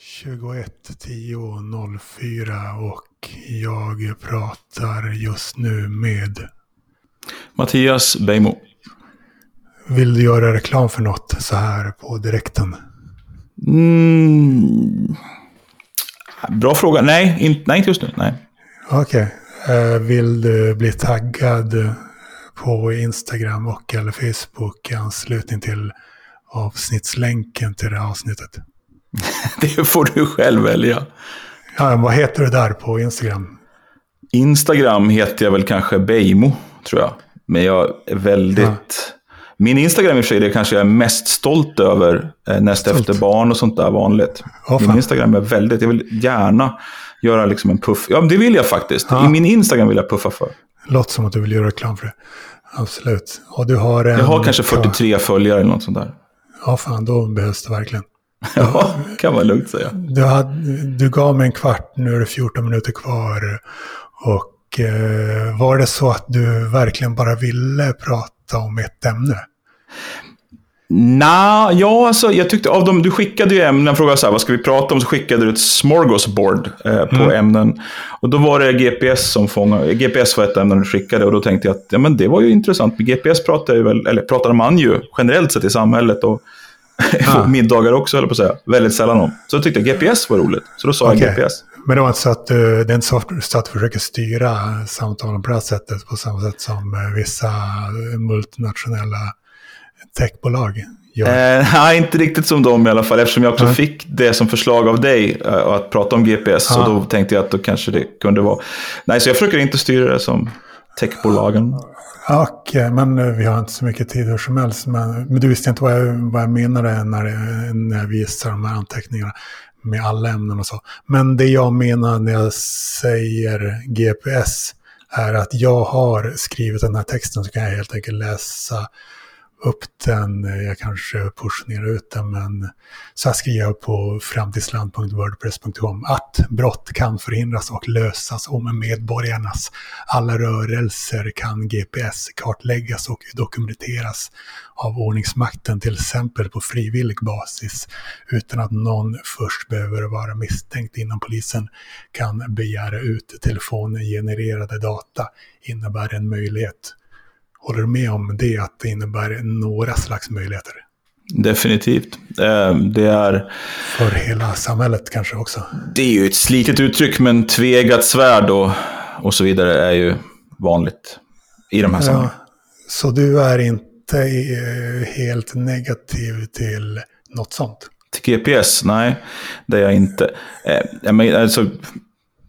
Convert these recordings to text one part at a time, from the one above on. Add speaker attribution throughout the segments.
Speaker 1: 21.10.04 och jag pratar just nu med
Speaker 2: Mattias Beijmo.
Speaker 1: Vill du göra reklam för något så här på direkten?
Speaker 2: Mm. Bra fråga. Nej, in, nej, inte just nu. Nej.
Speaker 1: Okej. Okay. vill du bli taggad på Instagram och eller Facebook i anslutning till avsnittslänken till det här avsnittet?
Speaker 2: det får du själv välja.
Speaker 1: Ja, vad heter du där på Instagram?
Speaker 2: Instagram heter jag väl kanske Beimo, tror jag. Men jag är väldigt... Ja. Min Instagram i och för sig, det kanske jag är mest stolt över eh, näst stolt. efter barn och sånt där vanligt. Oh, min Instagram är väldigt, jag vill gärna göra liksom en puff. Ja, det vill jag faktiskt. Ja. I min Instagram vill jag puffa för.
Speaker 1: Låter som att du vill göra reklam för det. Absolut. Och du har en,
Speaker 2: jag har kanske 43 följare eller något sånt där.
Speaker 1: Ja, fan, då behövs det verkligen.
Speaker 2: Ja, kan man lugnt säga.
Speaker 1: Du, hade, du gav mig en kvart, nu är det 14 minuter kvar. Och eh, var det så att du verkligen bara ville prata om ett ämne?
Speaker 2: Nej, ja, alltså, jag tyckte av dem, du skickade ju ämnen, frågade så här, vad ska vi prata om, så skickade du ett smorgasbord eh, på mm. ämnen. Och då var det GPS som fångade, GPS var ett ämne du skickade och då tänkte jag att ja, men det var ju intressant. Med GPS pratar ju väl, eller pratar man ju generellt sett i samhället och ah. middagar också, eller på att säga, väldigt sällan om. Så jag tyckte GPS var roligt, så då sa okay. jag GPS.
Speaker 1: Men det var inte så att, du, det är inte så att du försöker styra samtalen på det här sättet, på samma sätt som eh, vissa multinationella techbolag
Speaker 2: gör? Eh, nej, inte riktigt som dem i alla fall, eftersom jag också mm. fick det som förslag av dig, uh, att prata om GPS. Ah. Och då tänkte jag att då kanske det kunde vara... Nej, så jag försöker inte styra det som techbolagen.
Speaker 1: Okej, okay, eh, men eh, vi har inte så mycket tid hur som helst. Men, men du visste inte vad jag, vad jag menade när, när jag visade de här anteckningarna med alla ämnen och så. Men det jag menar när jag säger GPS är att jag har skrivit den här texten så kan jag helt enkelt läsa upp den, jag kanske pushar ut den, men så här skriver jag på framtidsland.wordpress.com att brott kan förhindras och lösas om medborgarnas alla rörelser kan GPS kartläggas och dokumenteras av ordningsmakten, till exempel på frivillig basis, utan att någon först behöver vara misstänkt innan polisen kan begära ut telefongenererade data, innebär en möjlighet. Håller du med om det, att det innebär några slags möjligheter?
Speaker 2: Definitivt. Eh, det är...
Speaker 1: För hela samhället kanske också?
Speaker 2: Det är ju ett slitet uttryck, men tvegat svärd och, och så vidare är ju vanligt i de här sammanhangen. Ja,
Speaker 1: så du är inte eh, helt negativ till något sånt?
Speaker 2: Till GPS? Nej, det är jag inte. Eh, alltså,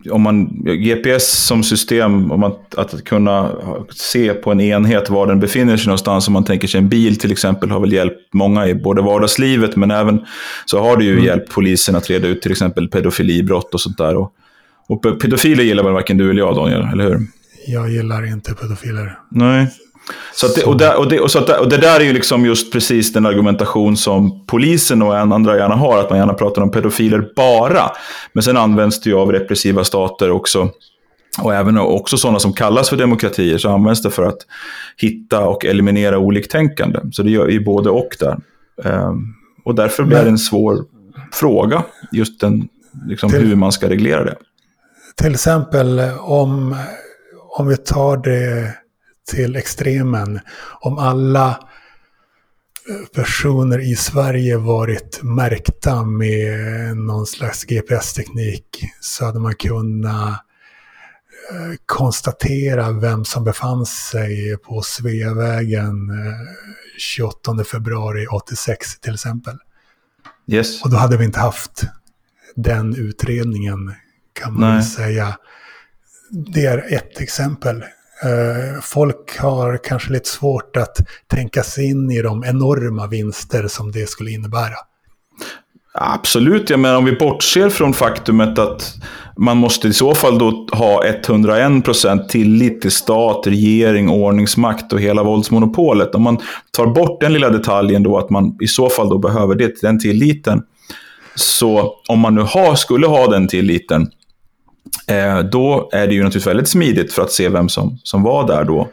Speaker 2: om man, GPS som system, om att, att kunna se på en enhet var den befinner sig någonstans, om man tänker sig en bil till exempel, har väl hjälpt många i både vardagslivet, men även så har det ju mm. hjälpt polisen att reda ut till exempel pedofilibrott och sånt där. Och, och pedofiler gillar väl varken du eller jag, Daniel, eller hur?
Speaker 1: Jag gillar inte pedofiler.
Speaker 2: Nej. Så det, och, det, och, det, och, så att, och det där är ju liksom just precis den argumentation som polisen och andra gärna har, att man gärna pratar om pedofiler bara. Men sen används det ju av repressiva stater också. Och även också sådana som kallas för demokratier så används det för att hitta och eliminera oliktänkande. Så det gör ju både och där. Um, och därför blir det en svår fråga, just den, liksom, till, hur man ska reglera det.
Speaker 1: Till exempel om, om vi tar det till extremen. Om alla eh, personer i Sverige varit märkta med någon slags GPS-teknik så hade man kunnat eh, konstatera vem som befann sig på Sveavägen 28 eh, februari 86 till exempel.
Speaker 2: Yes.
Speaker 1: Och då hade vi inte haft den utredningen kan man Nej. säga. Det är ett exempel. Eh, folk har kanske lite svårt att tänka sig in i de enorma vinster som det skulle innebära.
Speaker 2: Absolut, jag menar om vi bortser från faktumet att man måste i så fall då ha 101% tillit till stat, regering, ordningsmakt och hela våldsmonopolet. Om man tar bort den lilla detaljen då att man i så fall då behöver det, den tilliten. Så om man nu har, skulle ha den tilliten, Eh, då är det ju naturligtvis väldigt smidigt för att se vem som, som var där då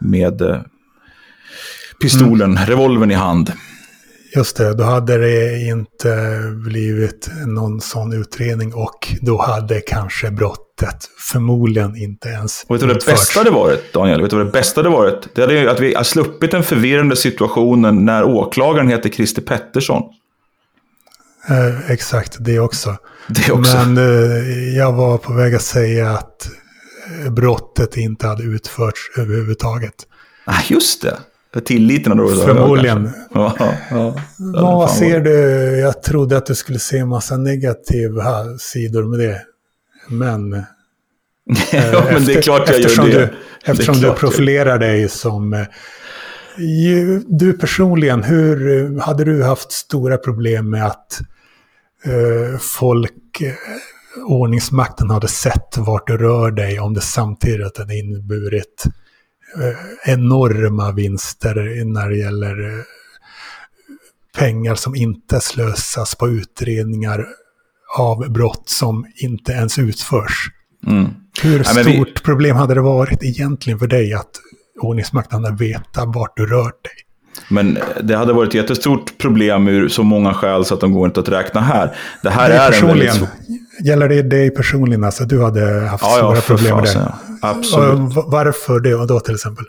Speaker 2: med eh, pistolen, mm. revolvern i hand.
Speaker 1: Just det, då hade det inte blivit någon sån utredning och då hade kanske brottet förmodligen inte ens
Speaker 2: Och vet du vad det bästa det varit, Daniel? Vet du vad det bästa det varit? Det hade att vi har sluppit den förvirrande situationen när åklagaren heter Christer Pettersson.
Speaker 1: Eh, exakt, det också.
Speaker 2: Det också.
Speaker 1: Men eh, jag var på väg att säga att eh, brottet inte hade utförts överhuvudtaget.
Speaker 2: Ah, just det. Tilliten har då
Speaker 1: Förmodligen.
Speaker 2: Ja, ja.
Speaker 1: Vad ser du? Jag trodde att du skulle se en massa negativa sidor med det. Men...
Speaker 2: ja, men det är klart jag gör det.
Speaker 1: Du, eftersom du profilerar dig som... Eh, du personligen, hur hade du haft stora problem med att uh, folk, uh, ordningsmakten hade sett vart du rör dig om det samtidigt hade inneburit Eh, enorma vinster när det gäller eh, pengar som inte slösas på utredningar av brott som inte ens utförs. Mm. Hur stort vi... problem hade det varit egentligen för dig att ordningsmakten hade vetat vart du rört dig?
Speaker 2: Men det hade varit ett jättestort problem ur så många skäl så att de går inte att räkna här. Det här det är,
Speaker 1: är en väldigt... Gäller det dig personligen? Alltså du hade haft ja, stora ja, problem med det? Ja.
Speaker 2: Absolut.
Speaker 1: varför det då till exempel?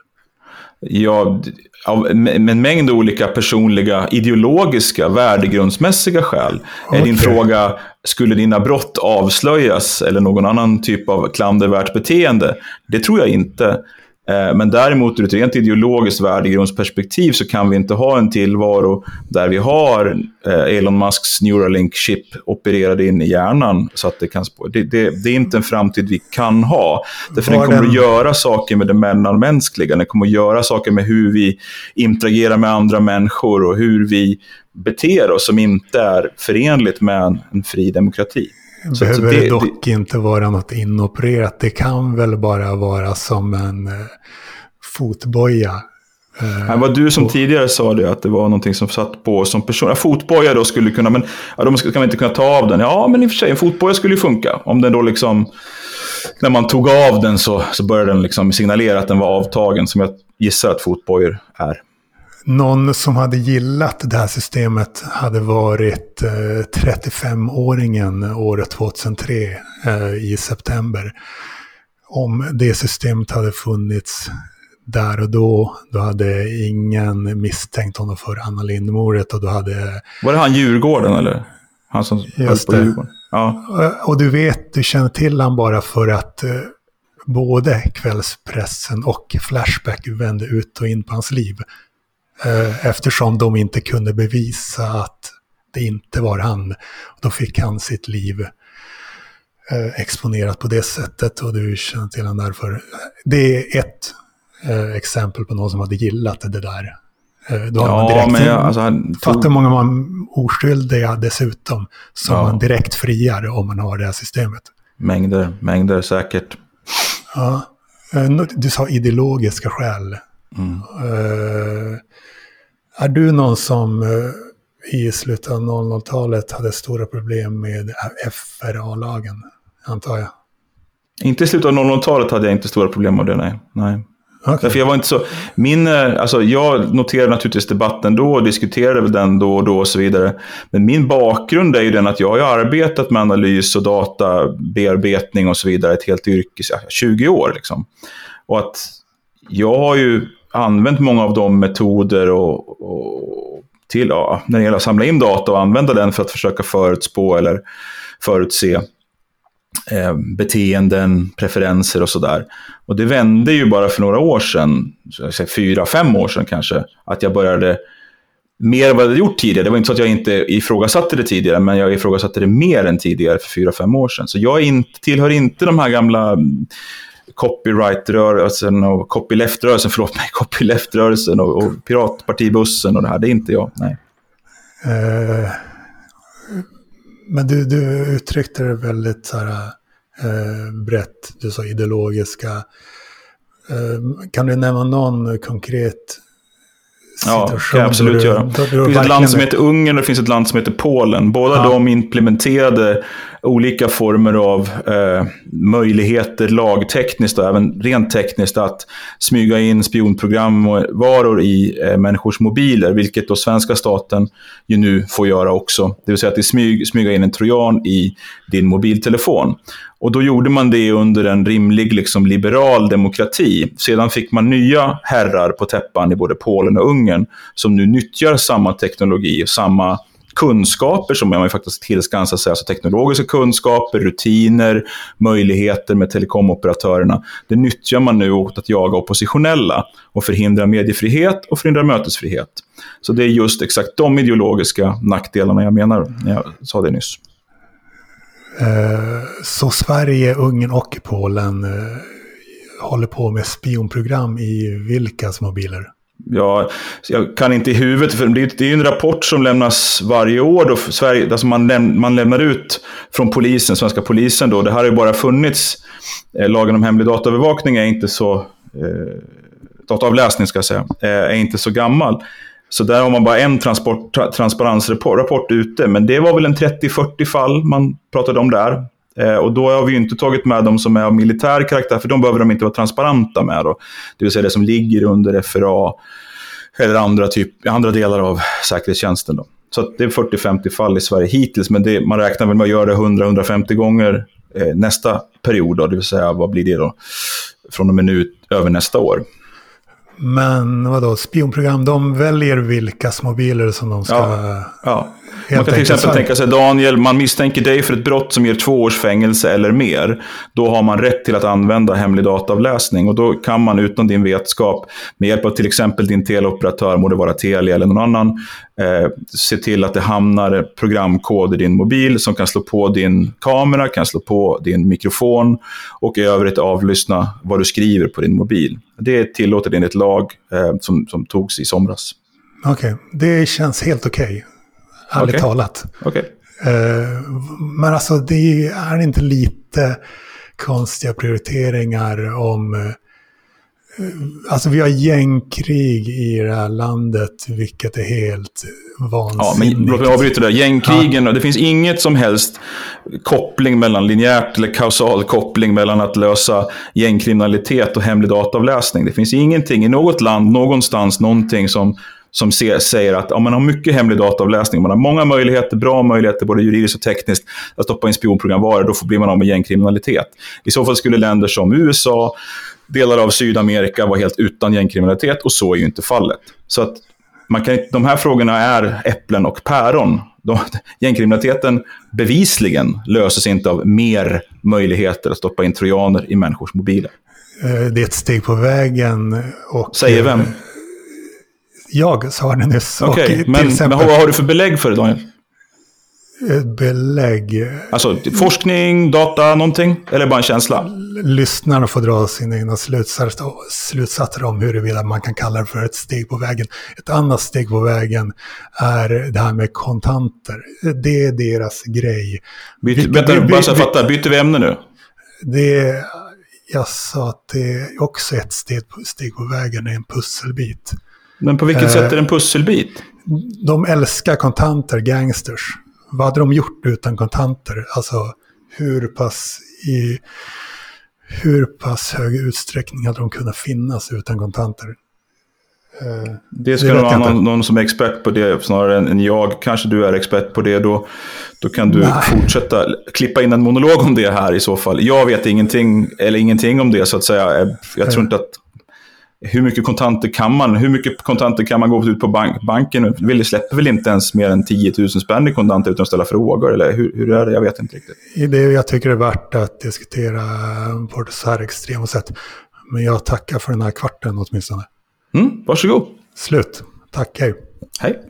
Speaker 2: Ja, av en mängd olika personliga, ideologiska, värdegrundsmässiga skäl. Okay. Är din fråga, skulle dina brott avslöjas eller någon annan typ av klandervärt beteende? Det tror jag inte. Eh, men däremot ur ett rent ideologiskt värdegrundsperspektiv så kan vi inte ha en tillvaro där vi har eh, Elon Musks Neuralink-chip opererad in i hjärnan. Så att det, kan det, det, det är inte en framtid vi kan ha. Därför den kommer den... att göra saker med det mellanmänskliga. Den kommer att göra saker med hur vi interagerar med andra människor och hur vi beter oss som inte är förenligt med en fri demokrati.
Speaker 1: Så behöver det, dock det, inte vara något inopererat. Det kan väl bara vara som en eh, fotboja.
Speaker 2: Eh, det var du som tidigare sa det, att det var någonting som satt på som person. Ja, fotboja då skulle kunna, men ja, de ska, kan inte kunna ta av den. Ja, men i och för sig, en fotboja skulle ju funka. Om den då liksom, när man tog av den så, så började den liksom signalera att den var avtagen, som jag gissar att fotbojor är
Speaker 1: någon som hade gillat det här systemet hade varit eh, 35-åringen året 2003 eh, i september. Om det systemet hade funnits där och då, då hade ingen misstänkt honom för Anna Lindmordet och då hade...
Speaker 2: Var det han Djurgården eller? Han som
Speaker 1: höll på Djurgården? Ja. Och du vet, du känner till han bara för att eh, både kvällspressen och Flashback vände ut och in på hans liv. Eh, eftersom de inte kunde bevisa att det inte var han. Då fick han sitt liv eh, exponerat på det sättet och du känner till honom därför. Det är ett eh, exempel på någon som hade gillat det där. Då har ja, man direkt, men jag, alltså, han tog... Fattar många man oskyldiga dessutom som ja. man direkt friar om man har det här systemet.
Speaker 2: Mängder, mängder säkert.
Speaker 1: Ja, du sa ideologiska skäl. Mm. Är du någon som eh, i slutet av 00-talet hade stora problem med FRA-lagen, antar jag?
Speaker 2: Inte i slutet av 00-talet hade jag inte stora problem med det, nej. nej. Okay. Därför jag var inte så... Min, eh, alltså jag noterade naturligtvis debatten då och diskuterade väl den då och då och så vidare. Men min bakgrund är ju den att jag har arbetat med analys och databearbetning och så vidare ett helt yrke, 20 år liksom. Och att jag har ju använt många av de metoder och, och till, ja, när det gäller att samla in data och använda den för att försöka förutspå eller förutse eh, beteenden, preferenser och sådär. Och det vände ju bara för några år sedan, fyra, fem år sedan kanske, att jag började mer än vad jag hade gjort tidigare. Det var inte så att jag inte ifrågasatte det tidigare, men jag ifrågasatte det mer än tidigare för fyra, fem år sedan. Så jag inte, tillhör inte de här gamla copyright-rörelsen och copyleft-rörelsen, förlåt mig, copyleft-rörelsen och, och piratpartibussen och det här. Det är inte jag, nej. Uh,
Speaker 1: men du, du uttryckte det väldigt så här, uh, brett, du sa ideologiska. Uh, kan du nämna någon konkret
Speaker 2: Ja, det kan jag absolut göra. Det finns ett land som heter Ungern och det finns ett land som heter Polen. Båda ja. de implementerade olika former av eh, möjligheter lagtekniskt och även rent tekniskt att smyga in spionprogramvaror i eh, människors mobiler, vilket då svenska staten ju nu får göra också. Det vill säga att smyg, smyga in en trojan i din mobiltelefon. Och då gjorde man det under en rimlig liksom, liberal demokrati. Sedan fick man nya herrar på täppan i både Polen och Ungern som nu nyttjar samma teknologi och samma kunskaper som man faktiskt tillskansar sig, alltså teknologiska kunskaper, rutiner, möjligheter med telekomoperatörerna. Det nyttjar man nu åt att jaga oppositionella och förhindra mediefrihet och förhindra mötesfrihet. Så det är just exakt de ideologiska nackdelarna jag menar när jag sa det nyss.
Speaker 1: Eh, så Sverige, Ungern och Polen eh, håller på med spionprogram i vilkas mobiler?
Speaker 2: Ja, jag kan inte i huvudet, för det är ju en rapport som lämnas varje år. Då Sverige, alltså man, läm, man lämnar ut från polisen, svenska polisen. Då. Det här har ju bara funnits. Eh, lagen om hemlig dataövervakning är inte så... Eh, dataavläsning ska jag säga, eh, är inte så gammal. Så där har man bara en transport, tra, transparensrapport ute. Men det var väl en 30-40 fall man pratade om där. Eh, och då har vi inte tagit med de som är av militär karaktär, för de behöver de inte vara transparenta med. Då. Det vill säga det som ligger under FRA eller andra, typ, andra delar av säkerhetstjänsten. Då. Så det är 40-50 fall i Sverige hittills, men det, man räknar väl med att göra det 100-150 gånger eh, nästa period. Då, det vill säga, vad blir det då? Från och med nu över nästa år.
Speaker 1: Men vadå, spionprogram, de väljer vilkas mobiler som de ska...
Speaker 2: Ja, ja. Man kan till exempel tänka sig, Daniel, man misstänker dig för ett brott som ger två års fängelse eller mer. Då har man rätt till att använda hemlig dataavläsning. Och då kan man utan din vetskap, med hjälp av till exempel din teleoperatör, må det vara Telia eller någon annan, eh, se till att det hamnar programkod i din mobil som kan slå på din kamera, kan slå på din mikrofon och i övrigt avlyssna vad du skriver på din mobil. Det är tillåtet enligt lag eh, som, som togs i somras.
Speaker 1: Okej, okay. det känns helt okej. Okay ärligt okay. talat.
Speaker 2: Okay.
Speaker 1: Uh, men alltså det är inte lite konstiga prioriteringar om... Uh, alltså vi har gängkrig i det här landet, vilket är helt vansinnigt.
Speaker 2: Ja, men låt mig avbryta där. Gängkrigen, ja. det finns inget som helst koppling mellan linjärt eller kausal koppling mellan att lösa gängkriminalitet och hemlig dataavläsning. Det finns ingenting i något land, någonstans, någonting som som ser, säger att om man har mycket hemlig dataavläsning, man har många möjligheter, bra möjligheter, både juridiskt och tekniskt, att stoppa in spionprogramvaror, då blir man av med gängkriminalitet. I så fall skulle länder som USA, delar av Sydamerika vara helt utan gängkriminalitet och så är ju inte fallet. Så att man kan, de här frågorna är äpplen och päron. De, gängkriminaliteten bevisligen löses inte av mer möjligheter att stoppa in trojaner i människors mobiler.
Speaker 1: Eh, det är ett steg på vägen. Och,
Speaker 2: Säger vem?
Speaker 1: Jag sa det nyss.
Speaker 2: Okej, okay, men, exempel, men vad har du för belägg för det, Daniel?
Speaker 1: Belägg?
Speaker 2: Alltså forskning, data, någonting? Eller bara en känsla?
Speaker 1: Lyssnarna får dra sina egna slutsatser, om huruvida man kan kalla det för ett steg på vägen. Ett annat steg på vägen är det här med kontanter. Det är deras grej.
Speaker 2: Byt, vänta, bara så jag fattar, byter vi ämne nu?
Speaker 1: Det, jag sa att det är också ett steg, steg på vägen, är en pusselbit.
Speaker 2: Men på vilket eh, sätt är det en pusselbit?
Speaker 1: De älskar kontanter, gangsters. Vad hade de gjort utan kontanter? Alltså hur pass i hur pass hög utsträckning hade de kunnat finnas utan kontanter?
Speaker 2: Eh, det ska vara någon, någon, som är expert på det snarare än jag. Kanske du är expert på det. Då, då kan du Nej. fortsätta klippa in en monolog om det här i så fall. Jag vet ingenting, eller ingenting om det så att säga. Jag tror inte att hur mycket kontanter kan man, hur mycket kontanter kan man gå ut på bank, banken? Vill släpper väl inte ens mer än 10 000 spänn i kontanter utan att ställa frågor? Eller hur, hur är det? Jag vet inte riktigt.
Speaker 1: Det jag tycker det är värt att diskutera på ett så här extremt sätt. Men jag tackar för den här kvarten åtminstone.
Speaker 2: Mm, varsågod.
Speaker 1: Slut. Tack, hej.
Speaker 2: Hej.